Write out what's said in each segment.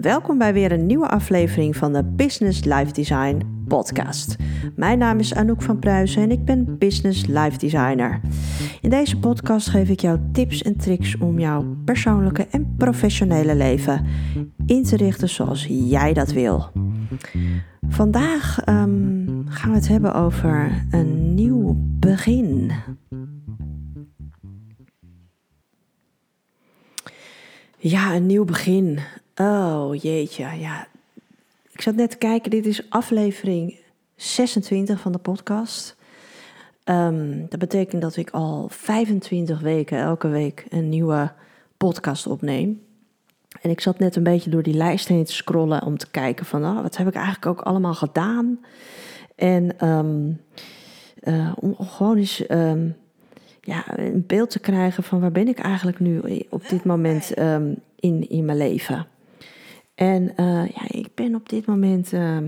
Welkom bij weer een nieuwe aflevering van de Business Life Design podcast. Mijn naam is Anouk van Pruisen en ik ben Business Life Designer. In deze podcast geef ik jou tips en tricks om jouw persoonlijke en professionele leven in te richten zoals jij dat wil. Vandaag ehm, gaan we het hebben over een nieuw begin. Ja, een nieuw begin. Oh jeetje, ja. Ik zat net te kijken, dit is aflevering 26 van de podcast. Ehm, dat betekent dat ik al 25 weken elke week een nieuwe podcast opneem. En ik zat net een beetje door die lijst heen te scrollen om te kijken van oh, wat heb ik eigenlijk ook allemaal gedaan. En ehm, eh, om gewoon eens ehm, ja, een beeld te krijgen van waar ben ik eigenlijk nu op dit moment in, in mijn leven. En uh, ja, ik ben op dit moment uh,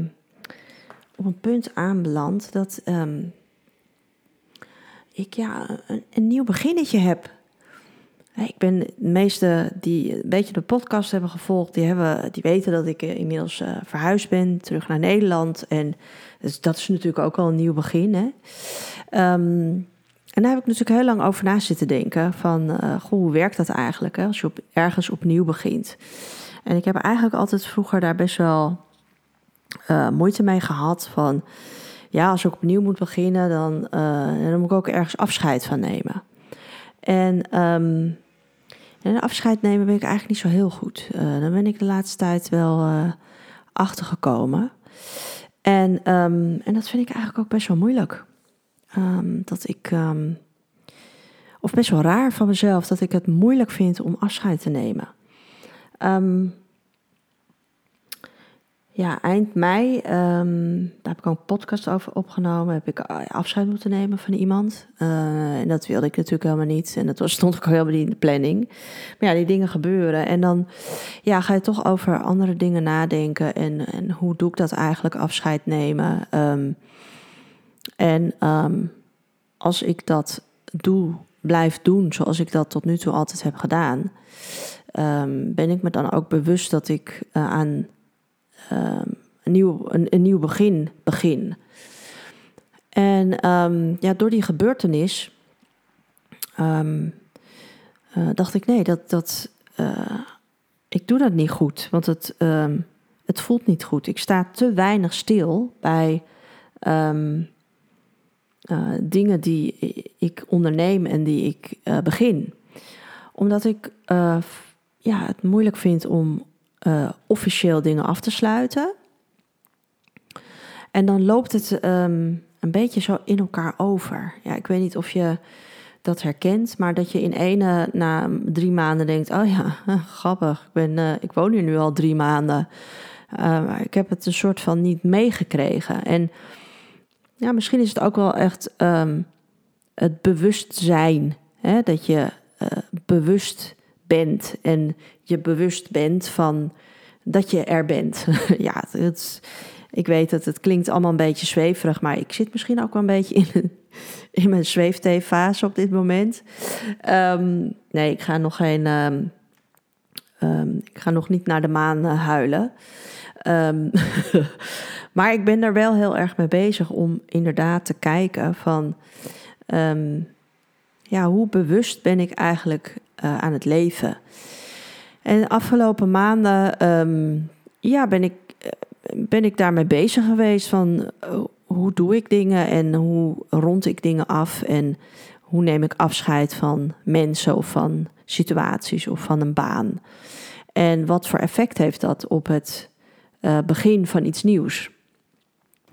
op een punt aanbeland dat um, ik ja, een, een, nieuw beginnetje heb. Ik ben de meeste die een beetje de podcast hebben gevolgd, die, hebben, die weten dat ik uh, inmiddels uh, verhuisd ben, terug naar Nederland. En dus dat is natuurlijk ook al een nieuw begin. Hè? Um, en daar heb ik natuurlijk heel lang over na zitten denken. Van, uh, goh, hoe werkt dat eigenlijk hè, als je op, ergens opnieuw begint? En ik heb eigenlijk altijd vroeger daar best wel uh, moeite mee gehad. Van ja, als ik opnieuw moet beginnen, dan, uh, dan moet ik ook ergens afscheid van nemen. En, um, en afscheid nemen ben ik eigenlijk niet zo heel goed. Dan ben ik de laatste tijd wel achtergekomen. En, um, en dat vind ik eigenlijk ook best wel moeilijk. Um, dat ik. of best wel raar van mezelf dat ik het moeilijk vind om afscheid te nemen. Um, ja, eind mei, daar heb ik een podcast over opgenomen. Heb ik eh, afscheid moeten nemen van iemand. Uh, en dat wilde ik natuurlijk helemaal niet. En dat stond ook helemaal niet in de planning. Maar ja, die dingen gebeuren. En dan ja, ga je toch over andere dingen nadenken. En, en hoe doe ik dat eigenlijk, afscheid nemen? Um, en um, als ik dat doe, blijf doen zoals ik dat tot nu toe altijd heb gedaan um, ben ik me dan ook bewust dat ik uh, aan um, een, nieuw, een, nieuw begin begin. En ja, door die gebeurtenis uh, dacht ik, nee, dat, dat, uh, ik doe dat niet goed. Want het, het voelt niet goed. Ik sta te weinig stil bij dingen die ik onderneem en die ik begin. Omdat ik ja, het moeilijk vind om officieel dingen af te sluiten. En dan loopt het um, een beetje zo in elkaar over. Ja, ik weet niet of je dat herkent, maar dat je in ene na drie maanden denkt: oh ja, grappig, ik, ben, ik woon hier nu al drie maanden. Maar ik heb het een soort van niet meegekregen. En ja, misschien is het ook wel echt um, het bewustzijn. Hè, dat je uh, bewust bent en je bewust bent van dat je er bent. ja, het, ik weet dat het klinkt allemaal een beetje zweverig, maar ik zit misschien ook wel een beetje in, in mijn zweefteefase op dit moment. Um, nee, ik ga nog geen. Um, ik ga nog niet naar de maan uh, huilen. maar ik ben er wel heel erg mee bezig om inderdaad te kijken van. ja, hoe bewust ben ik eigenlijk uh, aan het leven? En de afgelopen maanden um, ja, ben, ik, eh, ben ik daarmee bezig geweest van uh, hoe doe ik dingen en hoe rond ik dingen af en hoe neem ik afscheid van mensen of van situaties of van een baan. En wat voor effect heeft dat op het begin van iets nieuws?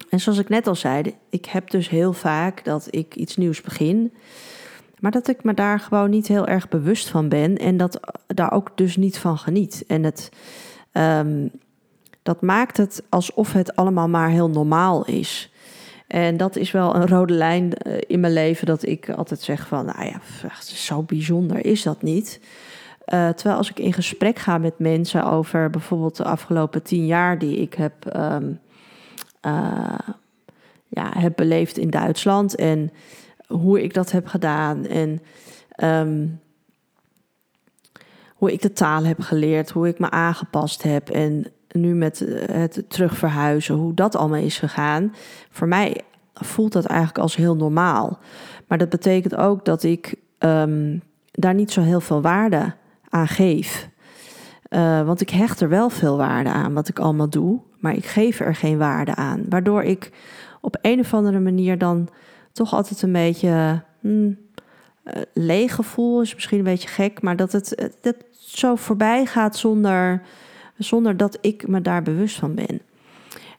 En zoals ik net al zei, ik heb dus heel vaak dat ik iets nieuws begin. Maar dat ik me daar gewoon niet heel erg bewust van ben en dat daar ook dus niet van geniet. En het, um, dat maakt het alsof het allemaal maar heel normaal is. En dat is wel een rode lijn eh, in mijn leven, dat ik altijd zeg van, nou ja, zo bijzonder is dat niet. Uh, terwijl als ik in gesprek ga met mensen over bijvoorbeeld de afgelopen tien jaar die ik heb, um, uh, ja, heb beleefd in Duitsland en hoe ik dat heb gedaan en um, hoe ik de taal heb geleerd, hoe ik me aangepast heb en nu met het terugverhuizen, hoe dat allemaal is gegaan. Voor mij voelt dat eigenlijk als heel normaal. Maar dat betekent ook dat ik ehm, daar niet zo heel veel waarde aan geef. Uh, want ik hecht er wel veel waarde aan wat ik allemaal doe, maar ik geef er geen waarde aan. Waardoor ik op een of andere manier dan toch altijd een beetje hmm, uh, leeg gevoel is misschien een beetje gek, maar dat het, dat zo voorbij gaat zonder, zonder dat ik me daar bewust van ben.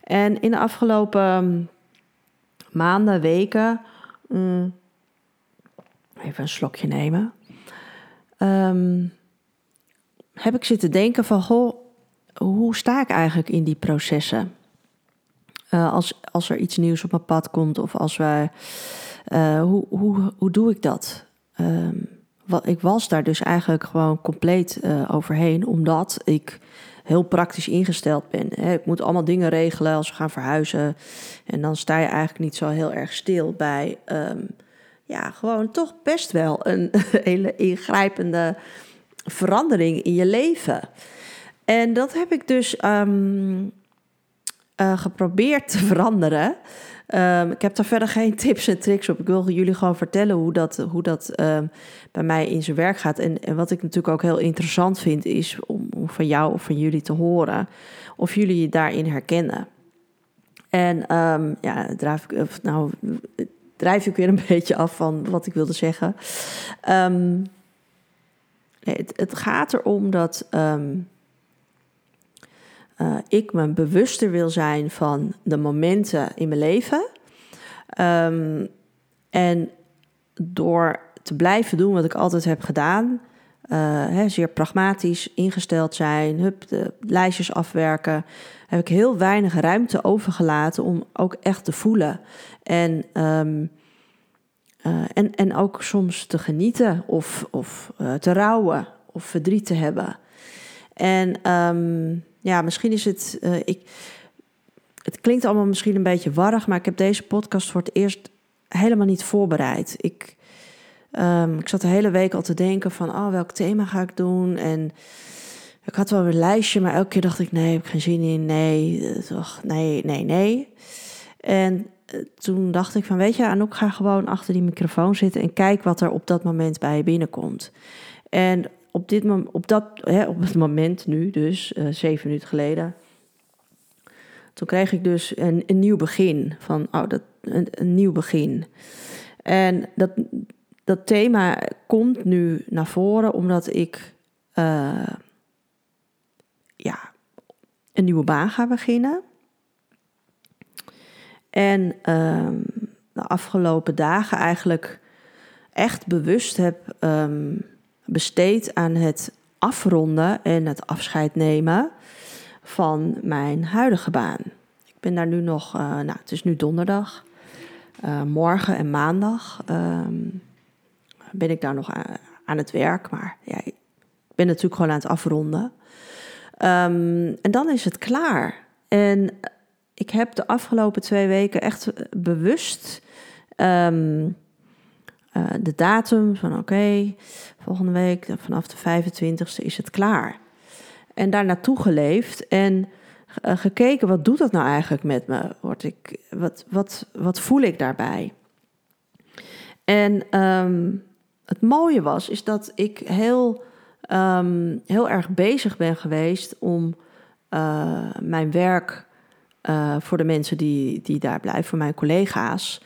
En in de afgelopen maanden, weken, mm, even een slokje nemen, um, heb ik zitten denken van, goh, hoe sta ik eigenlijk in die processen? Uh, als, als er iets nieuws op mijn pad komt of als wij, uh, hoe, hoe, hoe doe ik dat? Um, wat, ik was daar dus eigenlijk gewoon compleet uh, overheen, omdat ik heel praktisch ingesteld ben. Ik moet allemaal dingen regelen als we gaan verhuizen. En dan sta je eigenlijk niet zo heel erg stil bij, um, ja, gewoon toch best wel een hele ingrijpende verandering in je leven. En dat heb ik dus um, uh, geprobeerd te veranderen. Um, ik heb daar verder geen tips en tricks op. Ik wil jullie gewoon vertellen hoe dat, hoe dat um, bij mij in zijn werk gaat. En, en, wat ik natuurlijk ook heel interessant vind, is om, van jou of van jullie te horen of jullie je daarin herkennen. En ja, drijf ik, nou, drijf ik weer een beetje af van wat ik wilde zeggen. Het, het, gaat erom dat uh, ik me bewuster wil zijn van de momenten in mijn leven. Um, en door te blijven doen wat ik altijd heb gedaan, hè, zeer pragmatisch ingesteld zijn, hup, de lijstjes afwerken, heb ik heel weinig ruimte overgelaten om ook echt te voelen. En, um, uh, en, en ook soms te genieten of, of te rouwen of verdriet te hebben. En um, ja, misschien is het. Uh, ik, het klinkt allemaal misschien een beetje warrig, maar ik heb deze podcast voor het eerst helemaal niet voorbereid. Ik, um, ik zat de hele week al te denken van, oh, welk thema ga ik doen? En ik had wel een lijstje, maar elke keer dacht ik, nee, heb ik geen zin in. Nee, eh, toch, nee, nee, nee. En uh, toen dacht ik van, weet je, Anouk, ga gewoon achter die microfoon zitten en kijk wat er op dat moment bij je binnenkomt. En op, dit, op, dat, hè, op het moment nu, dus uh, zeven minuten geleden, toen kreeg ik dus een, een nieuw begin. Van, oh, dat, een, nieuw begin. En dat, dat thema komt nu naar voren omdat ik uh, ja, een nieuwe baan ga beginnen. En uh, de afgelopen dagen eigenlijk echt bewust heb um, besteed aan het afronden en het afscheid nemen van mijn huidige baan. Ik ben daar nu nog, uh, nou, het is nu donderdag. Uh, morgen en maandag uh, ben ik daar nog aan, het werk, maar ja, ik ben natuurlijk gewoon aan het afronden. Um, en dan is het klaar. En ik heb de afgelopen twee weken echt bewust um, uh, de datum van oké, volgende week vanaf de 25e is het klaar. En daar naartoe geleefd en uh, gekeken wat doet dat nou eigenlijk met me? Word ik, wat, wat, wat voel ik daarbij? En um, het mooie was, is dat ik heel, um, heel erg bezig ben geweest om uh, mijn werk voor de mensen die, die daar blijven, voor mijn collega's,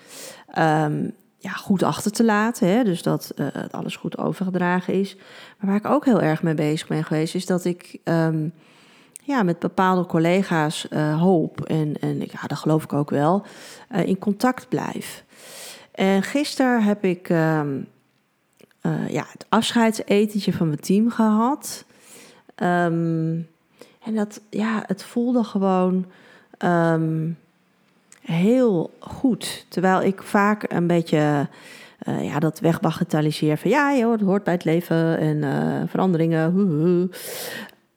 um, ja, goed achter te laten. Hè? Dus dat uh, alles goed overgedragen is. Maar waar ik ook heel erg mee bezig ben geweest, is dat ik um, ja, met bepaalde collega's uh, hoop. En, en ja, dat geloof ik ook wel, uh, in contact blijf. En gisteren heb ik um, ja, het afscheidsetentje van mijn team gehad. Um, en dat, ja, het voelde gewoon heel goed. Terwijl ik vaak een beetje uh, ja, dat wegbagatelliseer van ja, joh, het hoort bij het leven en uh, veranderingen.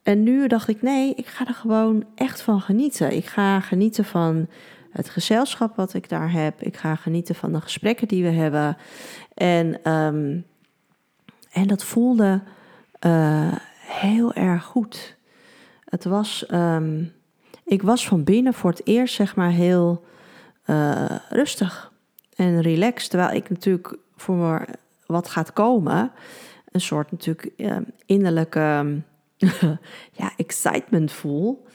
En nu dacht ik, nee, ik ga er gewoon echt van genieten. Ik ga genieten van het gezelschap wat ik daar heb. Ik ga genieten van de gesprekken die we hebben. En, um, en dat voelde uh, heel erg goed. Het was, ehm, ik was van binnen voor het eerst zeg maar heel uh, rustig en relaxed. Terwijl ik natuurlijk voor wat gaat komen, een soort natuurlijk uh, innerlijke ja, excitement voel.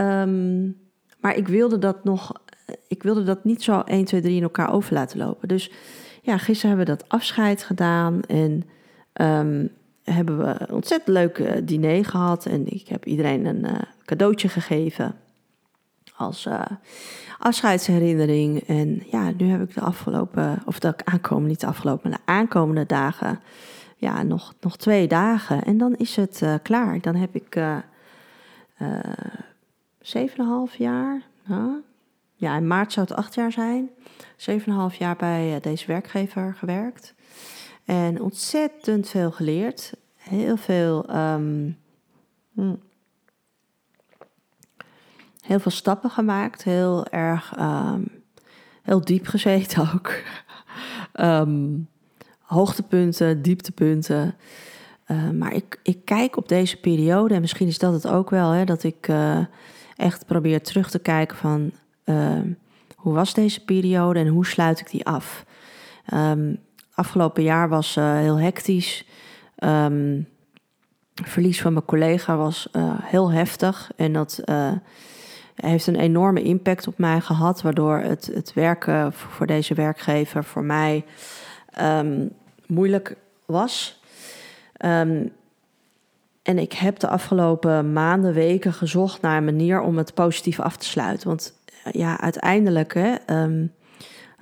Um, maar ik wilde dat nog, ik wilde dat niet zo 1, 2, 3 in elkaar over laten lopen. Dus ja, gisteren hebben we dat afscheid gedaan en um, hebben we een ontzettend leuk uh, diner gehad. En ik heb iedereen een cadeautje gegeven als uh, afscheidsherinnering. En ja, nu heb ik de afgelopen, of de aankomende, niet de afgelopen, maar de aankomende dagen, ja, nog, nog twee dagen. En dan is het klaar. Dan heb ik zeven en half jaar. ja, in maart zou het acht jaar zijn. Zeven en half jaar bij deze werkgever gewerkt. En ontzettend veel geleerd. Heel veel. Um, heel veel stappen gemaakt. Heel erg. Um, heel diep gezeten ook. um, hoogtepunten, dieptepunten. Uh, maar ik, ik kijk op deze periode, en misschien is dat het ook wel, hè, dat ik uh, echt probeer terug te kijken van uh, hoe was deze periode en hoe sluit ik die af. Afgelopen jaar was uh, heel hectisch. Um, verlies van mijn collega was heel heftig en dat heeft een enorme impact op mij gehad, waardoor het, het werken voor deze werkgever voor mij um, moeilijk was. Um, en ik heb de afgelopen maanden, weken gezocht naar een manier om het positief af te sluiten. Want ja, uiteindelijk, hè, um,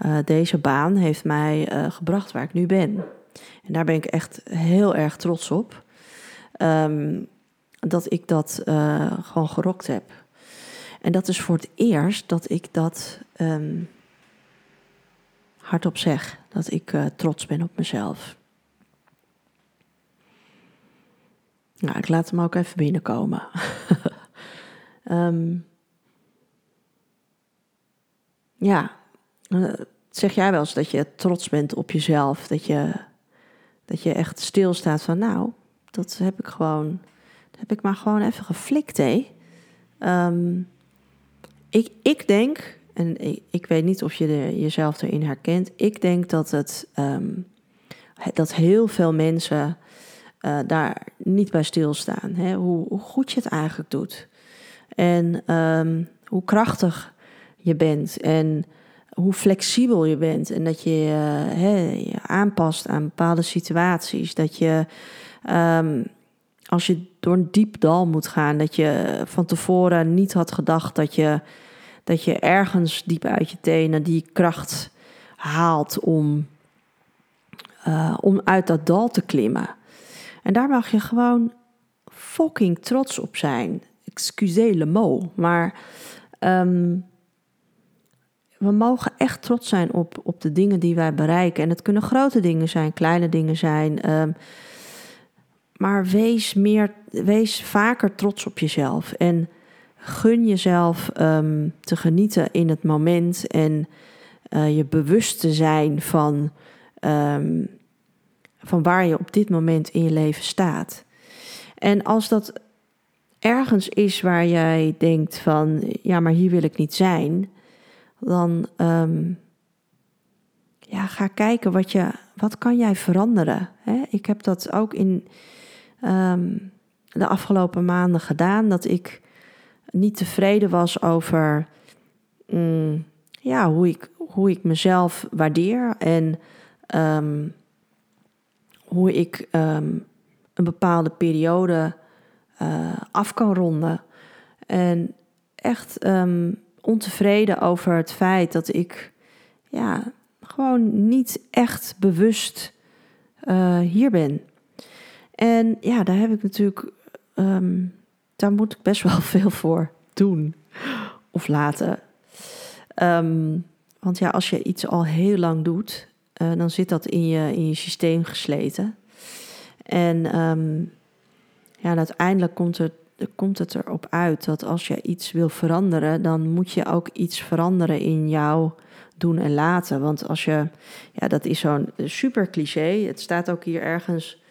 uh, deze baan heeft mij uh, gebracht waar ik nu ben. En daar ben ik echt heel erg trots op. Dat ik dat gewoon gerokt heb. En dat is voor het eerst dat ik dat um, hardop zeg. Dat ik trots ben op mezelf. Nou, ik laat hem ook even binnenkomen. um, ja, uh, zeg jij wel eens dat je trots bent op jezelf? Dat je, dat je echt stilstaat van, nou, dat heb ik gewoon, dat heb ik maar gewoon even geflikt, hé. Ik, ik denk, en ik, weet niet of je jezelf erin herkent, ik denk dat het, um, dat heel veel mensen uh, daar niet bij stilstaan. Hè? Hoe, hoe, goed je het eigenlijk doet. En um, hoe krachtig je bent. En hoe flexibel je bent. En dat je hè, je aanpast aan bepaalde situaties. Dat je um, als je door een diep dal moet gaan, dat je van tevoren niet had gedacht dat je, dat je ergens diep uit je tenen die kracht haalt om, uh, om uit dat dal te klimmen. En daar mag je gewoon fucking trots op zijn. Excusez le mot. Maar um, we mogen echt trots zijn op, op de dingen die wij bereiken. En het kunnen grote dingen zijn, kleine dingen zijn. Um, maar wees, meer, wees vaker trots op jezelf. En gun jezelf um, te genieten in het moment. En uh, je bewust te zijn van van waar je op dit moment in je leven staat. En als dat ergens is waar jij denkt van, ja, maar hier wil ik niet zijn, dan um, ja, ga kijken wat, je, wat kan jij veranderen. Hè? Ik heb dat ook in um, de afgelopen maanden gedaan, dat ik niet tevreden was over um, ja, hoe, ik, hoe ik mezelf waardeer en um, hoe ik um, een bepaalde periode uh, af kan ronden. En echt ontevreden over het feit dat ik ja, gewoon niet echt bewust uh, hier ben. En ja, daar heb ik natuurlijk, um, daar moet ik best wel veel voor doen of laten. want ja, als je iets al heel lang doet uh, dan zit dat in je, in je systeem gesleten. En um, ja, uiteindelijk komt het, komt het erop uit dat als je iets wil veranderen, dan moet je ook iets veranderen in jou doen en laten. Want als je, ja, dat is zo'n super cliché. Het staat ook hier ergens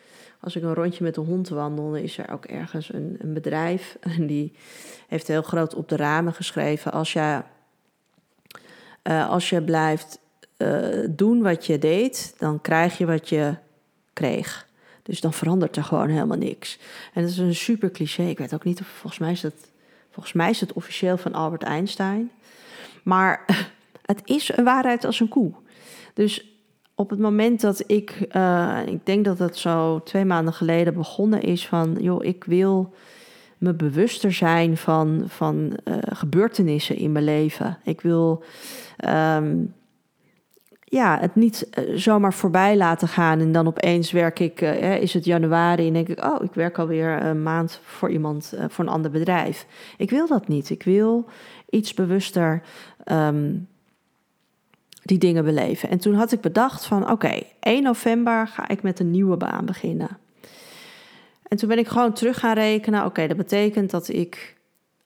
als ik een rondje met de hond wandel, is er ook ergens een, een bedrijf. En die heeft heel groot op de ramen geschreven: als je, uh, als je blijft uh, doen wat je deed, dan krijg je wat je kreeg. Dus dan verandert er gewoon helemaal niks. En dat is een super cliché. Ik weet ook niet of volgens mij is dat, volgens mij is het officieel van Albert Einstein. Maar het is een waarheid als een koe. Dus op het moment dat ik, uh, ik denk dat het zo twee maanden geleden begonnen is van, joh, ik wil me bewuster zijn van, van uh, gebeurtenissen in mijn leven. Ik wil um, ja, het niet uh, zomaar voorbij laten gaan en dan opeens werk ik, is het januari en denk ik, oh, ik werk alweer een maand voor iemand, voor een ander bedrijf. Ik wil dat niet. Ik wil iets bewuster um, die dingen beleven. En toen had ik bedacht van oké, 1 november ga ik met een nieuwe baan beginnen. En toen ben ik gewoon terug gaan rekenen. Oké, dat betekent dat ik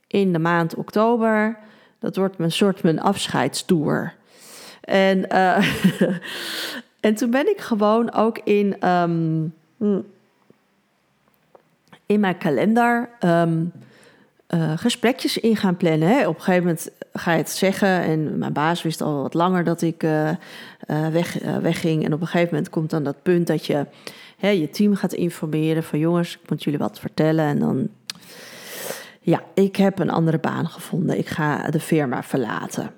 in de maand oktober, dat wordt mijn soort mijn afscheidstoer. En, uh, en toen ben ik gewoon ook in, um, in mijn kalender um, uh, gesprekjes in gaan plannen. Hè. Op een gegeven moment ga je het zeggen. En mijn baas wist al wat langer dat ik uh, weg, wegging. En op een gegeven moment komt dan dat punt dat je hè, je team gaat informeren van jongens, ik moet jullie wat vertellen. En dan, ja, ik heb een andere baan gevonden. Ik ga de firma verlaten.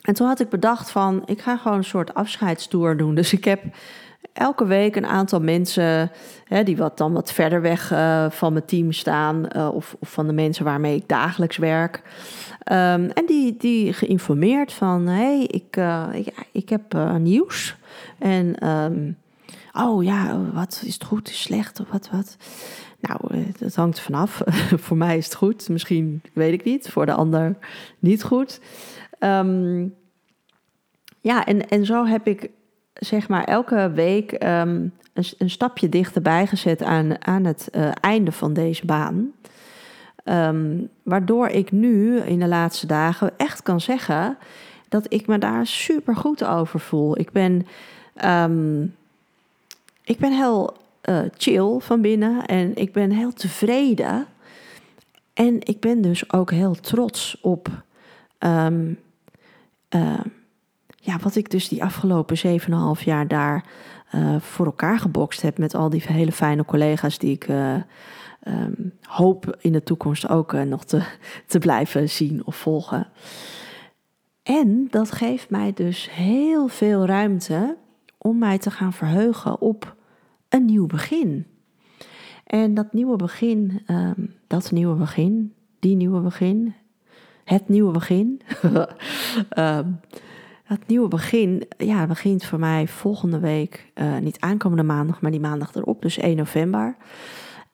En toen had ik bedacht van, ik ga gewoon een soort afscheidstoer doen. Dus ik heb elke week een aantal mensen hè, die wat dan wat verder weg uh, van mijn team staan, uh, of, of, van de mensen waarmee ik dagelijks werk. Um, en die, die geïnformeerd van: hé, hey, ik, uh, ik, heb nieuws. En um, oh ja, wat is het goed, is slecht of wat, wat. Nou, dat hangt er vanaf. voor mij is het goed, misschien weet ik niet, voor de ander niet goed. Um, ja, en, en zo heb ik zeg maar elke week um, een, een, stapje dichterbij gezet aan, aan het uh, einde van deze baan. Um, waardoor ik nu in de laatste dagen echt kan zeggen dat ik me daar super goed over voel. Ik ben, um, ik ben heel uh, chill van binnen en ik ben heel tevreden. En ik ben dus ook heel trots op ja, wat ik dus die afgelopen 7,5 jaar daar uh, voor elkaar gebokst heb met al die hele fijne collega's die ik uh, um, hoop in de toekomst ook uh, nog te, te blijven zien of volgen. En dat geeft mij dus heel veel ruimte om mij te gaan verheugen op een nieuw begin. En dat nieuwe begin, um, dat nieuwe begin, die nieuwe begin, het nieuwe begin. um, Het nieuwe begin, ja, begint voor mij volgende week, uh, niet aankomende maandag, maar die maandag erop, dus 1 november.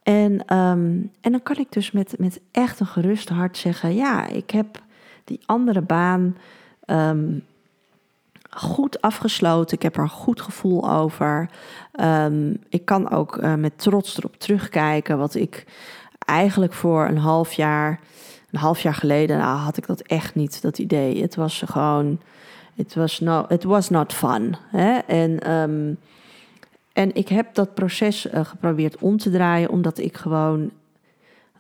En, um, en dan kan ik dus met, met echt een gerust hart zeggen: ja, ik heb die andere baan um, goed afgesloten. Ik heb er een goed gevoel over. Um, ik kan ook uh, met trots erop terugkijken. Wat ik eigenlijk voor een half jaar, een half jaar geleden, nou, had ik dat echt niet, dat idee. Het was gewoon it was, no, it was not fun. Hè? En, um, en ik heb dat proces uh, geprobeerd om te draaien, omdat ik gewoon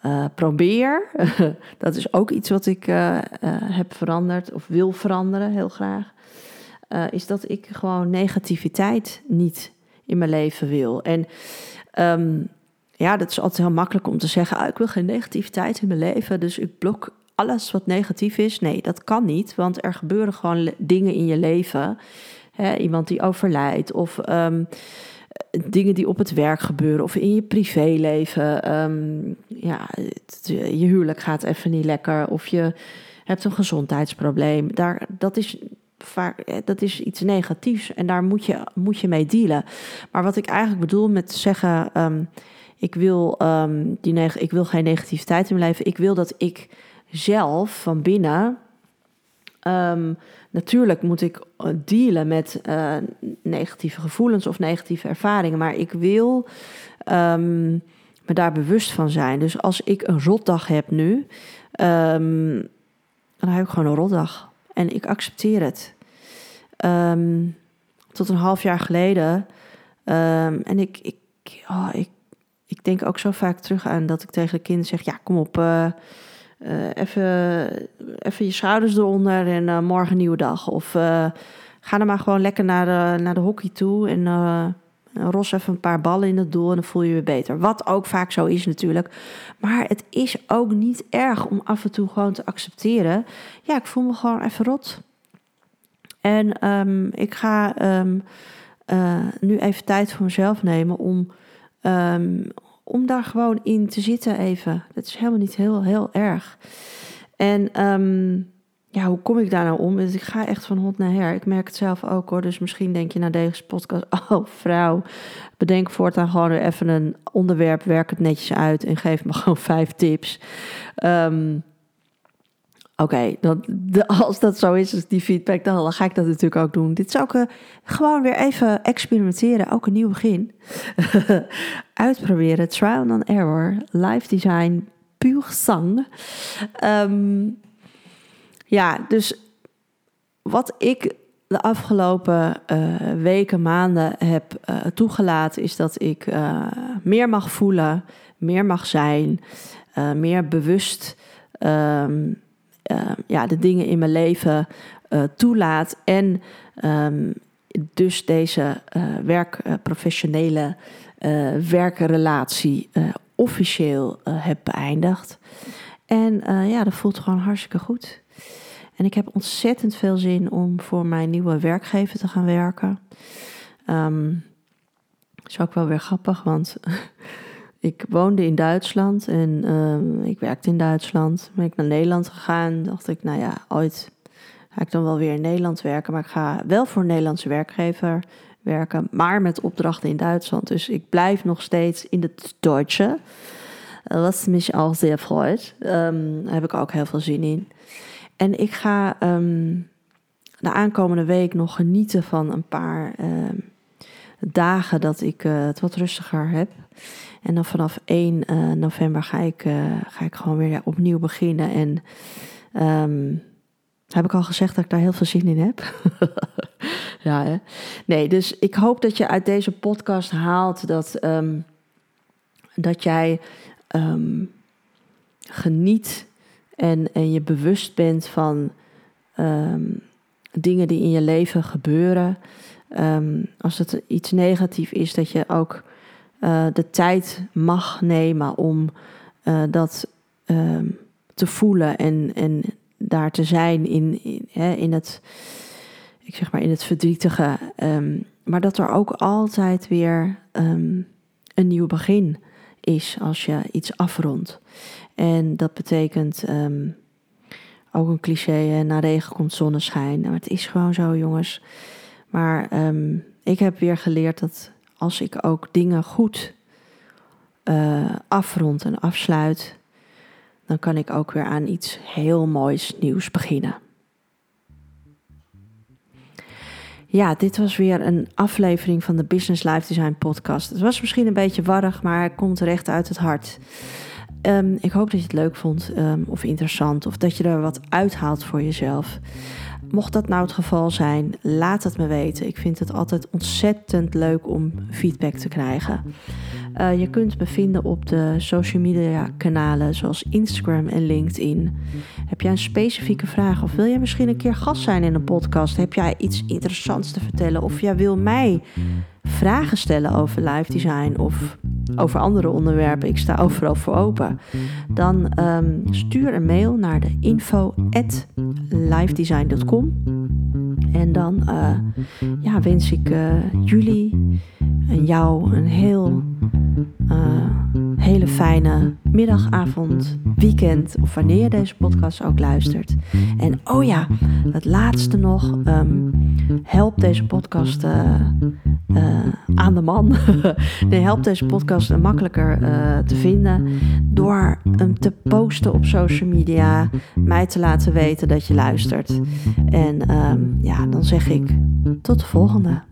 uh, probeer. dat is ook iets wat ik uh, heb veranderd of wil veranderen, heel graag. is dat ik gewoon negativiteit niet in mijn leven wil. En um, ja, dat is altijd heel makkelijk om te zeggen: ah, ik wil geen negativiteit in mijn leven, dus ik blok alles wat negatief is. Nee, dat kan niet, want er gebeuren gewoon dingen in je leven. Iemand die overlijdt of um, dingen die op het werk gebeuren of in je privéleven. Um, ja, je huwelijk gaat even niet lekker of je hebt een gezondheidsprobleem. Daar, dat is vaak dat is iets negatiefs en daar moet je, moet je mee dealen. Maar wat ik eigenlijk bedoel met zeggen, um, ik, wil, um, die ik wil geen negativiteit in mijn leven. Ik wil dat ik zelf van binnen. Um, natuurlijk moet ik eh, dealen met uh, negatieve gevoelens of negatieve ervaringen, maar ik wil um, me daar bewust van zijn. Dus als ik een rotdag heb nu, um, dan heb ik gewoon een rotdag en ik accepteer het. tot een half jaar geleden, en ik, ik, oh, ik, ik denk ook zo vaak terug aan dat ik tegen de kinderen zeg: ja, kom op. Uh, even, even je schouders eronder en morgen een nieuwe dag. Of ga dan maar gewoon lekker naar de, naar de hockey toe en ros even een paar ballen in het doel en dan voel je je beter. Wat ook vaak zo is natuurlijk. Maar het is ook niet erg om af en toe gewoon te accepteren. Ja, ik voel me gewoon even rot. En ehm, ik ga ehm, eh, nu even tijd voor mezelf nemen om, ehm, om daar gewoon in te zitten even. Dat is helemaal niet heel, heel erg. En ja, hoe kom ik daar nou om? Dus ik ga echt van hond naar her. Ik merk het zelf ook hoor. Dus misschien denk je naar deze podcast, oh vrouw, bedenk voortaan gewoon even een onderwerp, werk het netjes uit en geef me gewoon vijf tips. Um, Oké, als dat zo is, dus die feedback, dan, ga ik dat natuurlijk ook doen. Dit is ook uh, gewoon weer even experimenteren, ook een nieuw begin. Uitproberen, trial and error, live design, puur zang. Um, ja, dus wat ik de afgelopen uh, weken, maanden heb uh, toegelaten, is dat ik meer mag voelen, meer mag zijn, meer bewust um, ja, de dingen in mijn leven toelaat en um, dus deze werkprofessionele werkrelatie officieel heb beëindigd. En ja, dat voelt gewoon hartstikke goed. En ik heb ontzettend veel zin om voor mijn nieuwe werkgever te gaan werken. Um, is ook wel weer grappig, want ik woonde in Duitsland en um, ik werkte in Duitsland. Ben ik naar Nederland gegaan, dacht ik, nou ja, ooit ga ik dan wel weer in Nederland werken. Maar ik ga wel voor een Nederlandse werkgever werken, maar met opdrachten in Duitsland. Dus ik blijf nog steeds in het Duitse. Wat mich auch sehr freut. Um, daar heb ik ook heel veel zin in. En ik ga ehm, de aankomende week nog genieten van een paar ehm, dagen dat ik uh, het wat rustiger heb. En dan vanaf 1 uh, eh, november ga ik, uh, ga ik gewoon weer opnieuw beginnen. En um, heb ik al gezegd dat ik daar heel veel zin in heb? ja? Nee, dus ik hoop dat je uit deze podcast haalt dat, um, dat jij um, geniet en, en je bewust bent van ehm, dingen die in je leven gebeuren. Als het iets negatief is, dat je ook uh, de tijd mag nemen om uh, dat um, te voelen en, en daar te zijn in, in, hè, in, het, ik zeg maar in het verdrietige. maar dat er ook altijd weer een nieuw begin is als je iets afrondt. En dat betekent ook een cliché, na regen komt zonneschijn. Nou, het is gewoon zo, jongens. Maar ik heb weer geleerd dat als ik ook dingen goed uh, afrond en afsluit, dan kan ik ook weer aan iets heel moois nieuws beginnen. Ja, dit was weer een aflevering van de Business Life Design podcast. Het was misschien een beetje warrig, maar het komt recht uit het hart. Um, ik hoop dat je het leuk vond um, of interessant of dat je er wat uithaalt voor jezelf. Mocht dat nou het geval zijn, laat het me weten. Ik vind het altijd ontzettend leuk om feedback te krijgen. Uh, je kunt me vinden op de social media kanalen zoals Instagram en LinkedIn. Heb jij een specifieke vraag of wil jij misschien een keer gast zijn in een podcast? Heb jij iets interessants te vertellen of jij wil mij vragen stellen over live design of over andere onderwerpen, ik sta overal voor open, dan um, stuur een mail naar de info at. En dan uh, ja, wens ik uh, jullie en jou een heel uh, hele fijne middag, avond, weekend of wanneer je deze podcast ook luistert. En oh ja, het laatste nog, um, help deze podcast uh, aan de man. nee, help deze podcast makkelijker te vinden door hem te posten op social media, mij te laten weten dat je luistert. En um, ja, dan zeg ik tot de volgende.